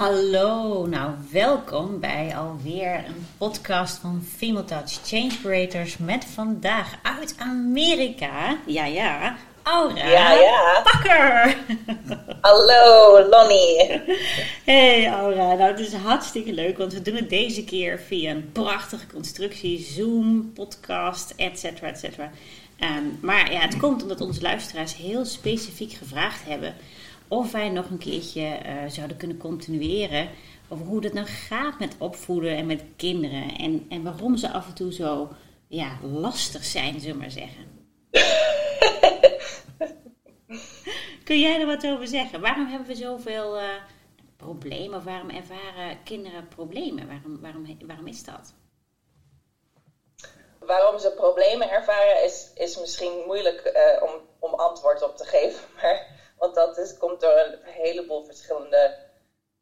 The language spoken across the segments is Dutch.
Hallo, nou welkom bij alweer een podcast van Female Touch Change Creators met vandaag uit Amerika, ja ja, Aura Ja, ja. Pakker. Hallo, Lonnie. Hey Aura, nou het is hartstikke leuk, want we doen het deze keer via een prachtige constructie, Zoom, podcast, et cetera, et cetera. Ehm, maar ja, het komt omdat onze luisteraars heel specifiek gevraagd hebben of wij nog een keertje eh, zouden kunnen continueren over hoe het nou gaat met opvoeden en met kinderen. En, en waarom ze af en toe zo ja, lastig zijn, zullen we maar zeggen. Kun jij er wat over zeggen? Waarom hebben we zoveel uh, problemen? Of waarom ervaren kinderen problemen? Waarom, waarom, waarom is dat? Waarom ze problemen ervaren is, is misschien moeilijk uh, om, om antwoord op te geven. Maar want dat is, komt door een heleboel verschillende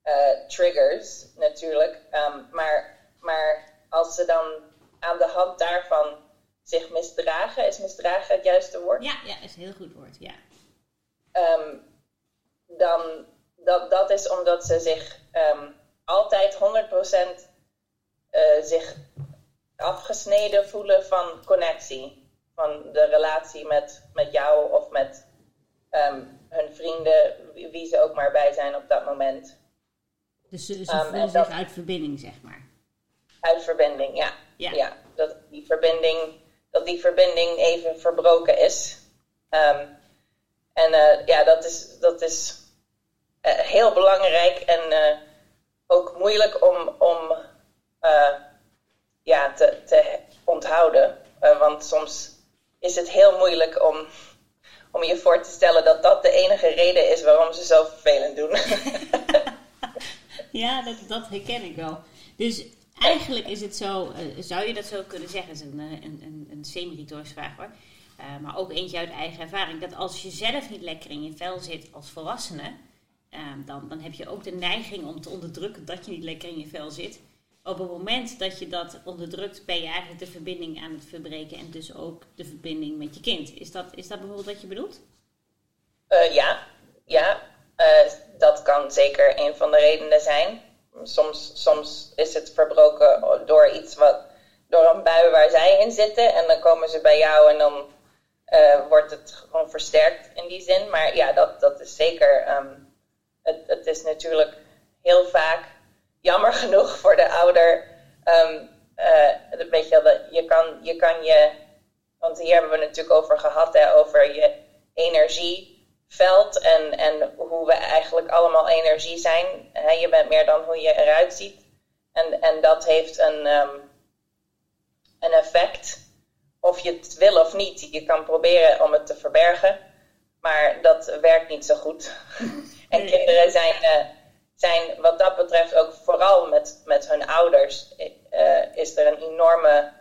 uh, triggers natuurlijk. Um, maar, maar als ze dan aan de hand daarvan zich misdragen, is misdragen het juiste woord? Ja, ja is een heel goed woord, ja. Um, dan dat, dat is omdat ze zich um, altijd 100% uh, zich afgesneden voelen van connectie. Van de relatie met, met jou of met um, hun vrienden, wie ze ook maar bij zijn op dat moment. Dus ze, ze voelen um, zich uit verbinding, zeg maar. Uit verbinding, ja. ja. ja. dat, die verbinding, dat die verbinding even verbroken is. Um, en uh, ja, dat is, dat is uh, heel belangrijk en uh, ook moeilijk om, om ja, te, te onthouden. want soms is het heel moeilijk om om je voor te stellen dat dat de enige reden is waarom ze zo vervelend doen. ja, dat, dat herken ik wel. Dus eigenlijk is het zo, uh, zou je dat zo kunnen zeggen, dat is een, een, een, een semi-retorische vraag hoor. Uh, maar ook eentje uit eigen ervaring. Dat als je zelf niet lekker in je vel zit als volwassene, dan, dan heb je ook de neiging om te onderdrukken dat je niet lekker in je vel zit op het moment dat je dat onderdrukt, ben je eigenlijk de verbinding aan het verbreken en dus ook de verbinding met je kind. Is dat, is dat bijvoorbeeld wat je bedoelt? Uh, ja, ja. Uh, dat kan zeker een van de redenen zijn. Soms, soms is het verbroken door iets wat, door een bui waar zij in zitten en dan komen ze bij jou en dan uh, wordt het gewoon versterkt in die zin. Maar ja, dat, dat is zeker. Um, het, het is natuurlijk heel vaak jammer genoeg voor de ouder. Um, uh, weet je, dat je, kan, je kan je. Want hier hebben we het natuurlijk over gehad, hè, over je energieveld en, en hoe we eigenlijk allemaal energie zijn. Hè, je bent meer dan hoe je eruit ziet. En, en dat heeft een, um, een effect. Of je het wil of niet. Je kan proberen om het te verbergen. Maar dat werkt niet zo goed. en kinderen zijn. Uh, zijn wat dat betreft ook vooral met, met hun ouders, uh, is er een enorme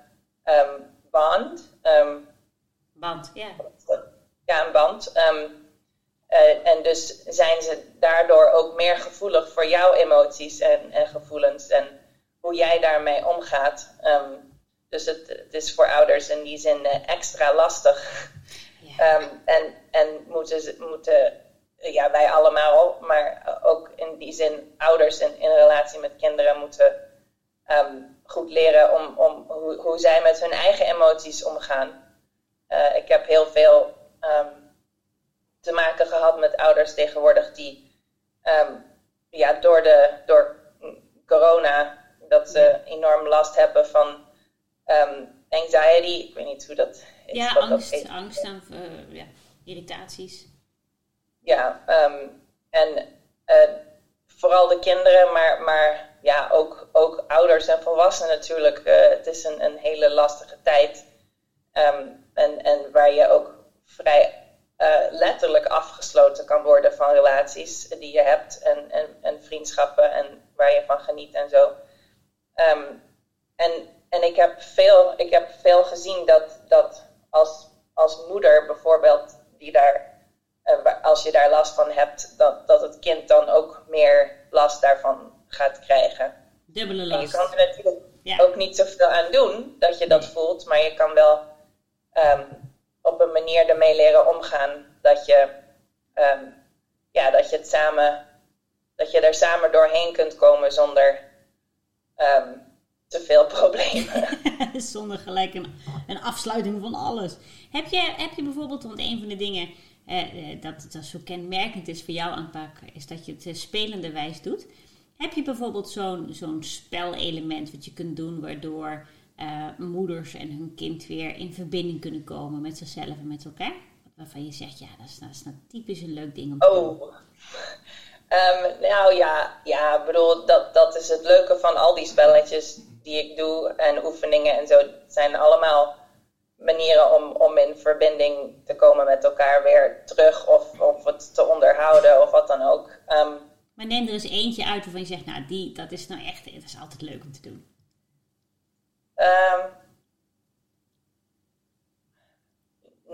um, band. Um, band, ja. Ja, een band. Um, uh, en dus zijn ze daardoor ook meer gevoelig voor jouw emoties en, en gevoelens en hoe jij daarmee omgaat. dus het, het, is voor ouders in die zin uh, extra lastig. Ja. en, en moeten, moeten ja, wij allemaal, maar ook in die zin ouders in, in relatie met kinderen moeten um, goed leren om, om hoe, hoe zij met hun eigen emoties omgaan. Uh, ik heb heel veel um, te maken gehad met ouders tegenwoordig die um, ja, door, de, door corona dat ze enorm last hebben van anxiety. Ik weet niet hoe dat is. Ja, angst, angst en uh, ja, irritaties ja, um, en uh, vooral de kinderen, maar, maar ja, ook, ook ouders en volwassenen natuurlijk. Uh, het is een, een hele lastige tijd. Um, en, en waar je ook vrij uh, letterlijk afgesloten kan worden van relaties die je hebt en, en, en vriendschappen en waar je van geniet en zo. Um, en en ik, heb veel, ik heb veel gezien dat, dat als, als moeder bijvoorbeeld, die daar uh, als je daar last van hebt, dat, dat het kind dan ook meer last daarvan gaat krijgen. Dubbele last. En je kan er natuurlijk ja. ook niet zoveel aan doen dat je dat nee. voelt, maar je kan wel um, op een manier ermee leren omgaan dat je, um, ja, dat je het samen dat je er samen doorheen kunt komen zonder ehm, te veel problemen. zonder gelijk een, een, afsluiting van alles. Heb je, heb je bijvoorbeeld, want een van de dingen eh, eh dat, dat zo kenmerkend is voor jouw aanpak, is dat je het uh, spelende wijs doet. Heb je bijvoorbeeld zo'n zo'n spelelement wat je kunt doen waardoor uh, moeders en hun kind weer in verbinding kunnen komen met zichzelf en met elkaar? Waarvan je zegt, ja, dat is, dat is nou typisch een leuk ding om te oh. doen. Um, nou ja, ja, bedoel, dat, dat is het leuke van al die spelletjes die ik doe en oefeningen en zo. Het zijn allemaal manieren om, om in verbinding te komen met elkaar weer terug of, of het te onderhouden of wat dan ook. Um, maar neem er eens eentje uit waarvan je zegt, nou, die, dat is nou echt, dat is altijd leuk om te doen. Um,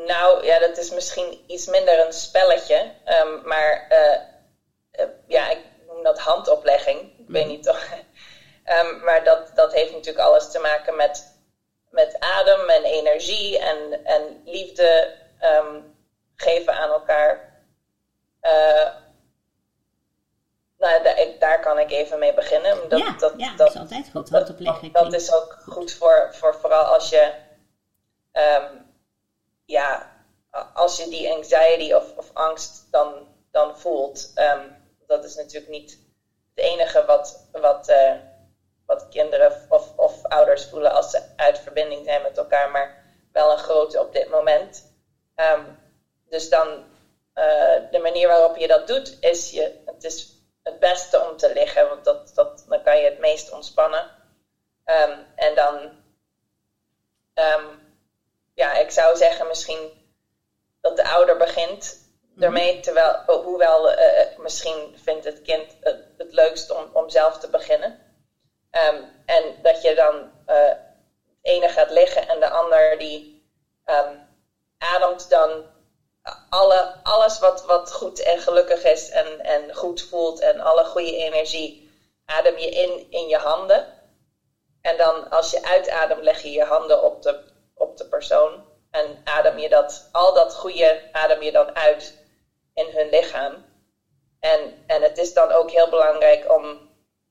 nou, ja, dat is misschien iets minder een spelletje. Um, maar uh, uh, ja, ik noem dat handoplegging. Ik weet niet toch. maar dat, dat heeft natuurlijk alles te maken met, met adem en energie en, en liefde geven aan elkaar. Uh, nou, daar, daar, kan ik even mee beginnen. Dat, ja, dat, ja, dat, is altijd goed. Dat, dat, dat is ook goed voor, voor vooral als je, um, ja, als je die anxiety of, of angst dan, dan voelt. Um, dat is natuurlijk niet het enige wat, wat, uh, wat kinderen ouders voelen als ze uit verbinding zijn met elkaar, maar wel een grote op dit moment. Um, dus dan, uh, de manier waarop je dat doet, is je, het is het beste om te liggen, want dat, dat, dan kan je het meest ontspannen. Um, en dan, um, ja, ik zou zeggen misschien dat de ouder begint daarmee, mhm. terwijl, hoewel uh, misschien vindt het kind het, het leukst om, om zelf te beginnen. Um, en dat je dan uh, het ene gaat liggen en de ander die ademt dan alle, alles wat, wat goed en gelukkig is en, en goed voelt en alle goede energie, adem je in in je handen. En dan als je uitademt, leg je je handen op de, op de persoon. En adem je dat, al dat goede adem je dan uit in hun lichaam. En, en het is dan ook heel belangrijk om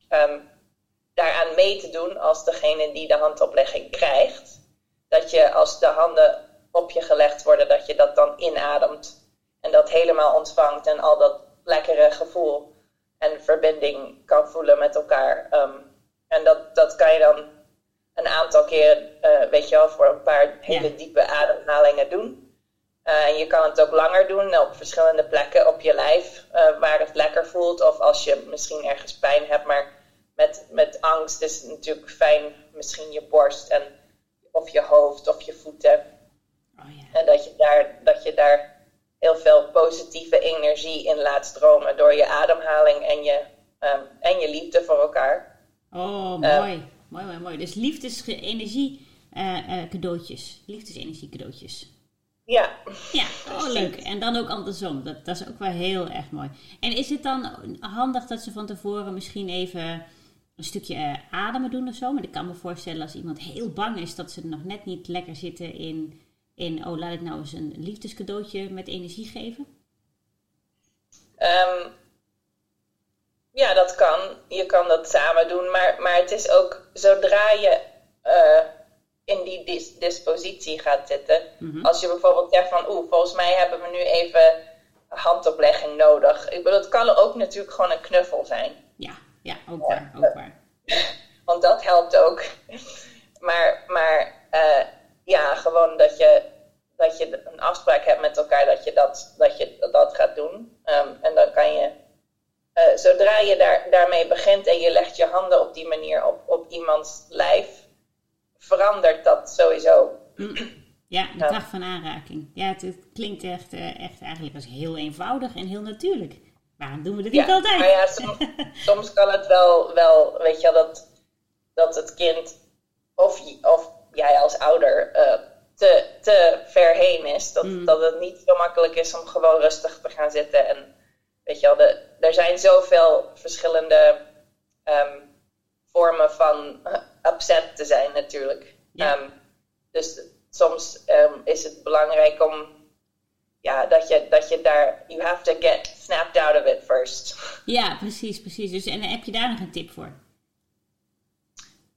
um, mee te doen als degene die de handoplegging krijgt. Dat je als de handen op je gelegd worden, dat je dat dan inademt. En dat helemaal ontvangt en al dat lekkere gevoel en verbinding kan voelen met elkaar. Um, en dat, dat kan je dan een aantal keer, uh, weet je wel, voor een paar hele diepe ademhalingen doen. Uh, en je kan het ook langer doen op verschillende plekken op je lijf uh, waar het lekker voelt. Of als je misschien ergens pijn hebt, maar met, met angst is het natuurlijk fijn, misschien je borst en, of je hoofd of je voeten. Oh, ja. En dat je, daar, dat je daar heel veel positieve energie in laat stromen door je ademhaling en je, um, en je liefde voor elkaar. Oh, mooi. Um, mooi, mooi, mooi. Dus liefdesenergie uh, uh, cadeautjes. Liefdesenergie cadeautjes. Ja. Ja, oh leuk. En dan ook andersom. Dat, dat is ook wel heel erg mooi. En is het dan handig dat ze van tevoren misschien even een stukje uh, ademen doen of zo? Maar ik kan me voorstellen als iemand heel bang is dat ze nog net niet lekker zitten in in, oh laat ik nou eens een liefdescadeautje met energie geven? Um, ja, dat kan. Je kan dat samen doen, maar, maar het is ook zodra je uh, in die dis dispositie gaat zitten. Mm -hmm. Als je bijvoorbeeld zegt van, oeh, volgens mij hebben we nu even handoplegging nodig. Ik bedoel, het kan ook natuurlijk gewoon een knuffel zijn. Ja, ja ook waar, ook waar. Want dat helpt ook. maar, maar uh, ja, gewoon dat je, dat je een afspraak hebt met elkaar dat je dat, dat, je dat gaat doen. Um, en dan kan je, uh, zodra je daar, daarmee begint en je legt je handen op die manier op, op iemands lijf, verandert dat sowieso. Ja, de kracht van aanraking. Ja, het, het klinkt echt, uh, echt eigenlijk als heel eenvoudig en heel natuurlijk. Waarom doen we dit niet altijd? Maar ja, soms, soms, kan het wel, wel weet je, dat, dat het kind of, of jij als ouder uh, te, te ver heen is. Dat, mm. dat het niet zo makkelijk is om gewoon rustig te gaan zitten. En weet je wel, de, er zijn zoveel verschillende um, vormen van upset te zijn natuurlijk. Ja. Um, dus soms um, is het belangrijk om ja, dat je, dat je daar, you have to get snapped out of it first. Ja, precies, precies. Dus, en heb je daar nog een tip voor?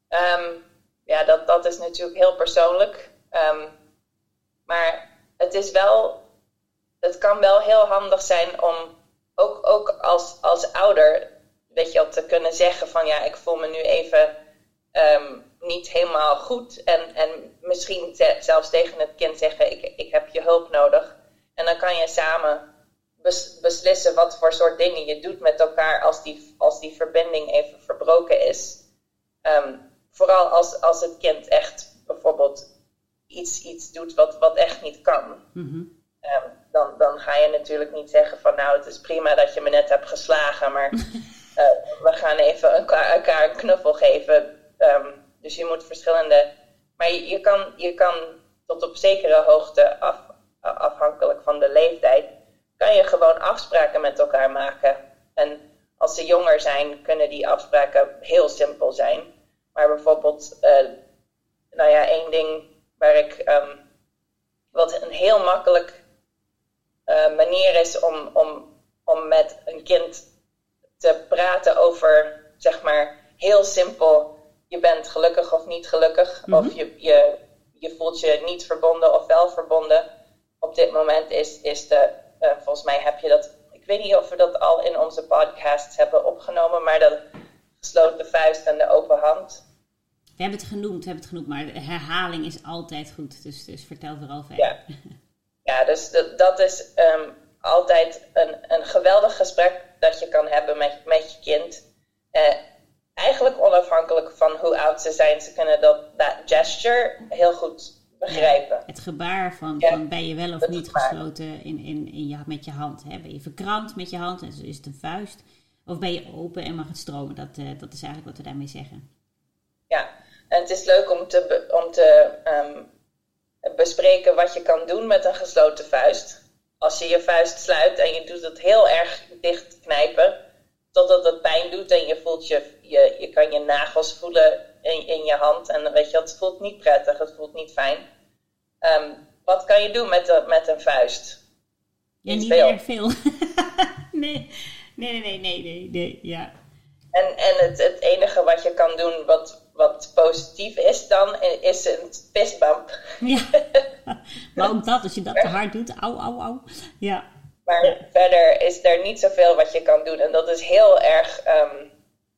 Ehm, ja, dat, dat is natuurlijk heel persoonlijk. Ehm, maar het is wel, het kan wel heel handig zijn om ook, ook als, als ouder, weet je, te kunnen zeggen van ja, ik voel me nu even ehm, niet helemaal goed. En, en misschien zelfs tegen het kind zeggen, ik, ik heb je hulp nodig. En dan kan je samen beslissen wat voor soort dingen je doet met elkaar als die, als die verbinding even verbroken is. Ehm, vooral als, als het kind echt bijvoorbeeld iets, iets doet wat, wat echt niet kan. Mhm. Ehm, dan, dan ga je natuurlijk niet zeggen van nou het is prima dat je me net hebt geslagen, maar uh, we gaan even elkaar, elkaar een knuffel geven. Ehm, dus je moet verschillende. Maar je, je, kan, je kan tot op zekere hoogte af, afhankelijk van de leeftijd, kan je gewoon afspraken met elkaar maken. En als ze jonger zijn, kunnen die afspraken heel simpel zijn. Maar bijvoorbeeld, uh, nou ja, één ding waar ik, um, wat een heel makkelijk uh, manier is om, om, om met een kind te praten over, zeg maar, heel simpel, je bent gelukkig of niet gelukkig, of mhm. je, je, je voelt je niet verbonden of wel verbonden op dit moment is, is de, uh, volgens mij heb je dat, ik weet niet of we dat al in onze podcast hebben opgenomen, maar de gesloten vuist en de open hand. We hebben het genoemd, we hebben het genoemd, maar de herhaling is altijd goed, dus, dus vertel vooral verder. Ja, ja dus dat, dat is um, altijd een, een geweldig gesprek dat je kan hebben met, met je kind. Uh, eigenlijk onafhankelijk van hoe oud ze zijn, ze kunnen dat, dat gesture heel goed begrijpen. het gebaar van, van ben je wel of niet gesloten in, in, in je, met je hand. Hè? Ben je verkrampt met je hand en is het een vuist? Of ben je open en mag het stromen? Dat, uh, dat is eigenlijk wat we daarmee zeggen. Ja, en het is leuk om te, om te um, bespreken wat je kan doen met een gesloten vuist. Als je je vuist sluit en je doet het heel erg dicht knijpen, totdat het pijn doet en je voelt je, je, je kan je nagels voelen in, in je hand. En weet je, het voelt niet prettig, het voelt niet fijn. Ehm, wat kan je doen met, de, met een vuist? Ja, niet, niet veel. erg veel. nee. nee, nee, nee, nee, nee, ja. En, en het, het enige wat je kan doen wat, wat positief is dan, is een fistbump. Ja, maar ook dat, als je dat te hard doet, au, au, au. Ja. Maar verder is er niet zoveel wat je kan doen. En dat is heel erg ehm,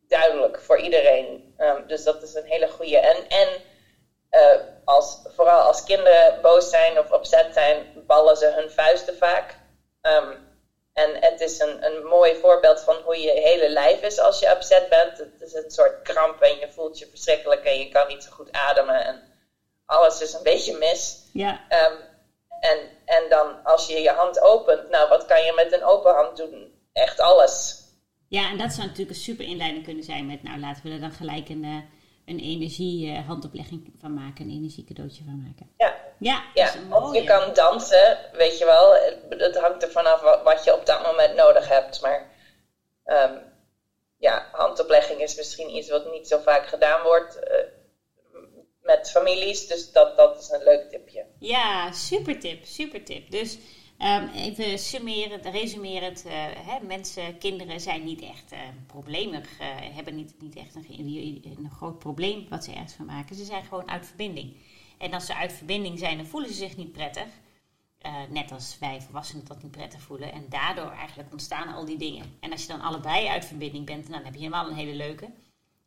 duidelijk voor iedereen. Ehm, dus dat is een hele goede. En, en uh, als, vooral als kinderen boos zijn of opzet zijn, ballen ze hun vuisten vaak. Um, en het is een, een mooi voorbeeld van hoe je hele lijf is als je upset bent. Het is een soort kramp en je voelt je verschrikkelijk en je kan niet zo goed ademen. En alles is een beetje mis. Ja. Um, en, en dan als je je hand opent, nou wat kan je met een open hand doen? Echt alles. Ja, en dat zou natuurlijk een super inleiding kunnen zijn met, nou laten we er dan gelijk een, uh, een energiehandoplegging van maken, een energiecadeautje van maken. Ja, ja, ja of je kan dansen, weet je wel. Het, hangt er vanaf wat, wat, je op dat moment nodig hebt. Maar um, ja, handoplegging is misschien iets wat niet zo vaak gedaan wordt. Uh, met families, dus dat, dat is een leuk tipje. Ja, super tip, super tip. Dus Um, even summerend, resumerend. Uh, hè, mensen, kinderen zijn niet echt uh, probleemig. Uh, hebben niet, niet echt een, een, groot probleem wat ze ergens van maken. Ze zijn gewoon uit verbinding. En als ze uit verbinding zijn, dan voelen ze zich niet prettig. net als wij volwassenen dat niet prettig voelen. En daardoor eigenlijk ontstaan al die dingen. En als je dan allebei uit verbinding bent, dan heb je helemaal een hele leuke.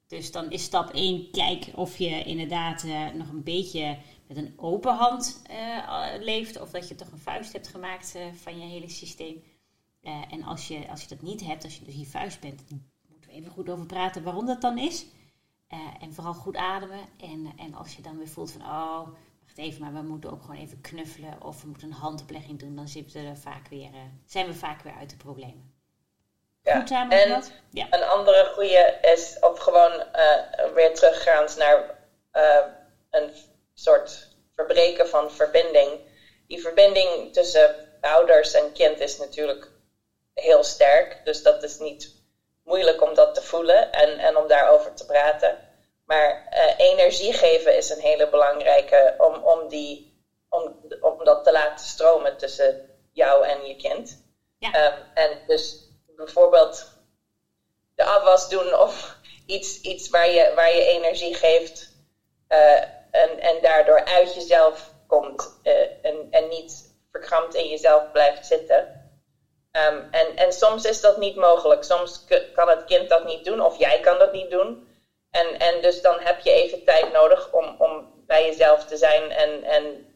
Dus dan is stap 1, kijk of je inderdaad nog een beetje met een open hand uh, leeft. Of dat je toch een vuist hebt gemaakt uh, van je hele systeem. Uh, en als je, als je dat niet hebt, als je dus hier vuist bent, moeten we even goed over praten waarom dat dan is. en vooral goed ademen. En, en als je dan weer voelt van, oh, wacht even, maar we moeten ook gewoon even knuffelen. Of we moeten een handoplegging doen. Dan zitten we vaak weer, zijn we vaak weer uit de problemen. Ja. Goed en ja. een andere goede is, of gewoon weer teruggaand naar een soort verbreken van verbinding. Die verbinding tussen ouders en kind is natuurlijk heel sterk. Dus dat is niet moeilijk om dat te voelen en, en om daarover te praten. Maar uh, energie geven is een hele belangrijke om, om, die, om, om dat te laten stromen tussen jou en je kind. Ja. Ehm, en dus bijvoorbeeld de afwas doen of iets, iets waar, je, waar je energie geeft uh, en, en daardoor uit jezelf komt uh, en, en niet verkrampt in jezelf blijft zitten. Um, en, en soms is dat niet mogelijk. Soms kan het kind dat niet doen of jij kan dat niet doen. En, en dus dan heb je even tijd nodig om, om bij jezelf te zijn en, en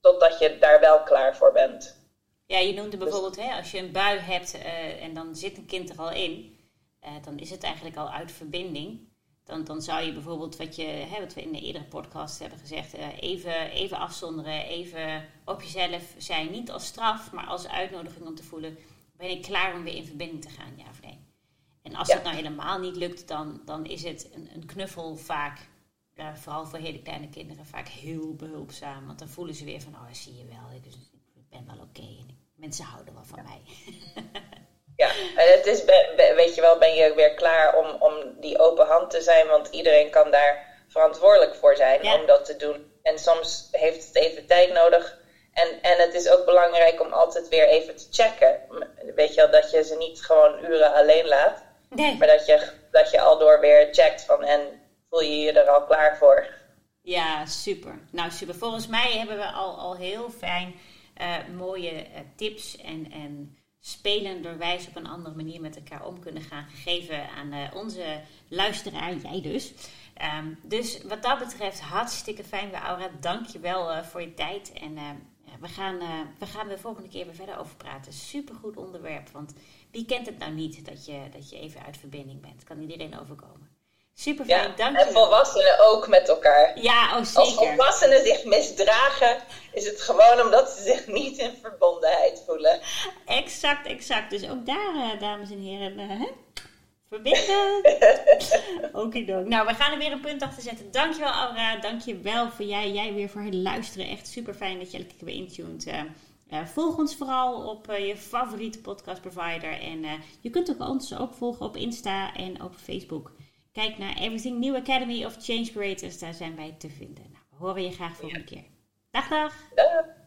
totdat je daar wel klaar voor bent. Ja, je noemde bijvoorbeeld, hè, als je een bui hebt uh, en dan zit een kind er al in, uh, dan is het eigenlijk al uit verbinding. Dan, dan zou je bijvoorbeeld, wat, je, hè, wat we in de eerdere podcast hebben gezegd, uh, even, even afzonderen, even op jezelf zijn. Niet als straf, maar als uitnodiging om te voelen, ben ik klaar om weer in verbinding te gaan, ja of nee? En als ja. dat nou helemaal niet lukt, dan, dan is het een, een knuffel vaak, ja, vooral voor hele kleine kinderen, vaak heel behulpzaam. Want dan voelen ze weer van, oh, zie je wel, ik ben wel oké okay en mensen houden wel van ja. mij. ja, en het is, weet je wel, ben je weer klaar om, om die open hand te zijn, want iedereen kan daar verantwoordelijk voor zijn ja. om dat te doen. En soms heeft het even tijd nodig. En, en het is ook belangrijk om altijd weer even te checken. Weet je wel, dat je ze niet gewoon uren alleen laat. Nee. Maar dat je, dat je al door weer checkt van en voel je je er al klaar voor. Ja, super. Nou, super. Volgens mij hebben we al, al heel fijn uh, mooie uh, tips en, en spelenderwijs op een andere manier met elkaar om kunnen gaan gegeven aan uh, onze luisteraar, jij dus. Um, dus wat dat betreft hartstikke fijn bij Aura. Dank je wel voor je tijd en we gaan, we gaan de volgende keer weer verder over praten. Super goed onderwerp, want wie kent het nou niet dat je, dat je even uit verbinding bent? Kan iedereen overkomen. Super fijn, ja, dank je. En volwassenen ook met elkaar. Ja, oh zeker. Als volwassenen zich misdragen, is het gewoon omdat ze zich niet in verbondenheid voelen. Exact, exact. Dus ook daar, uh, dames en heren, uh, hè? verbinden. Okidook. Nou, we gaan er weer een punt achter zetten. Dankjewel, Aura. Dankjewel voor jij, jij weer voor het luisteren. Echt super fijn dat je elke keer weer intuned. Uh, uh, volg ons vooral op uh, je favoriete podcast provider. En je kunt ook ons ook volgen op Insta en op Facebook. Kijk naar Everything New Academy of Change Creators. Daar zijn wij te vinden. Nou, we horen je graag volgende keer. Dag, dag. dag.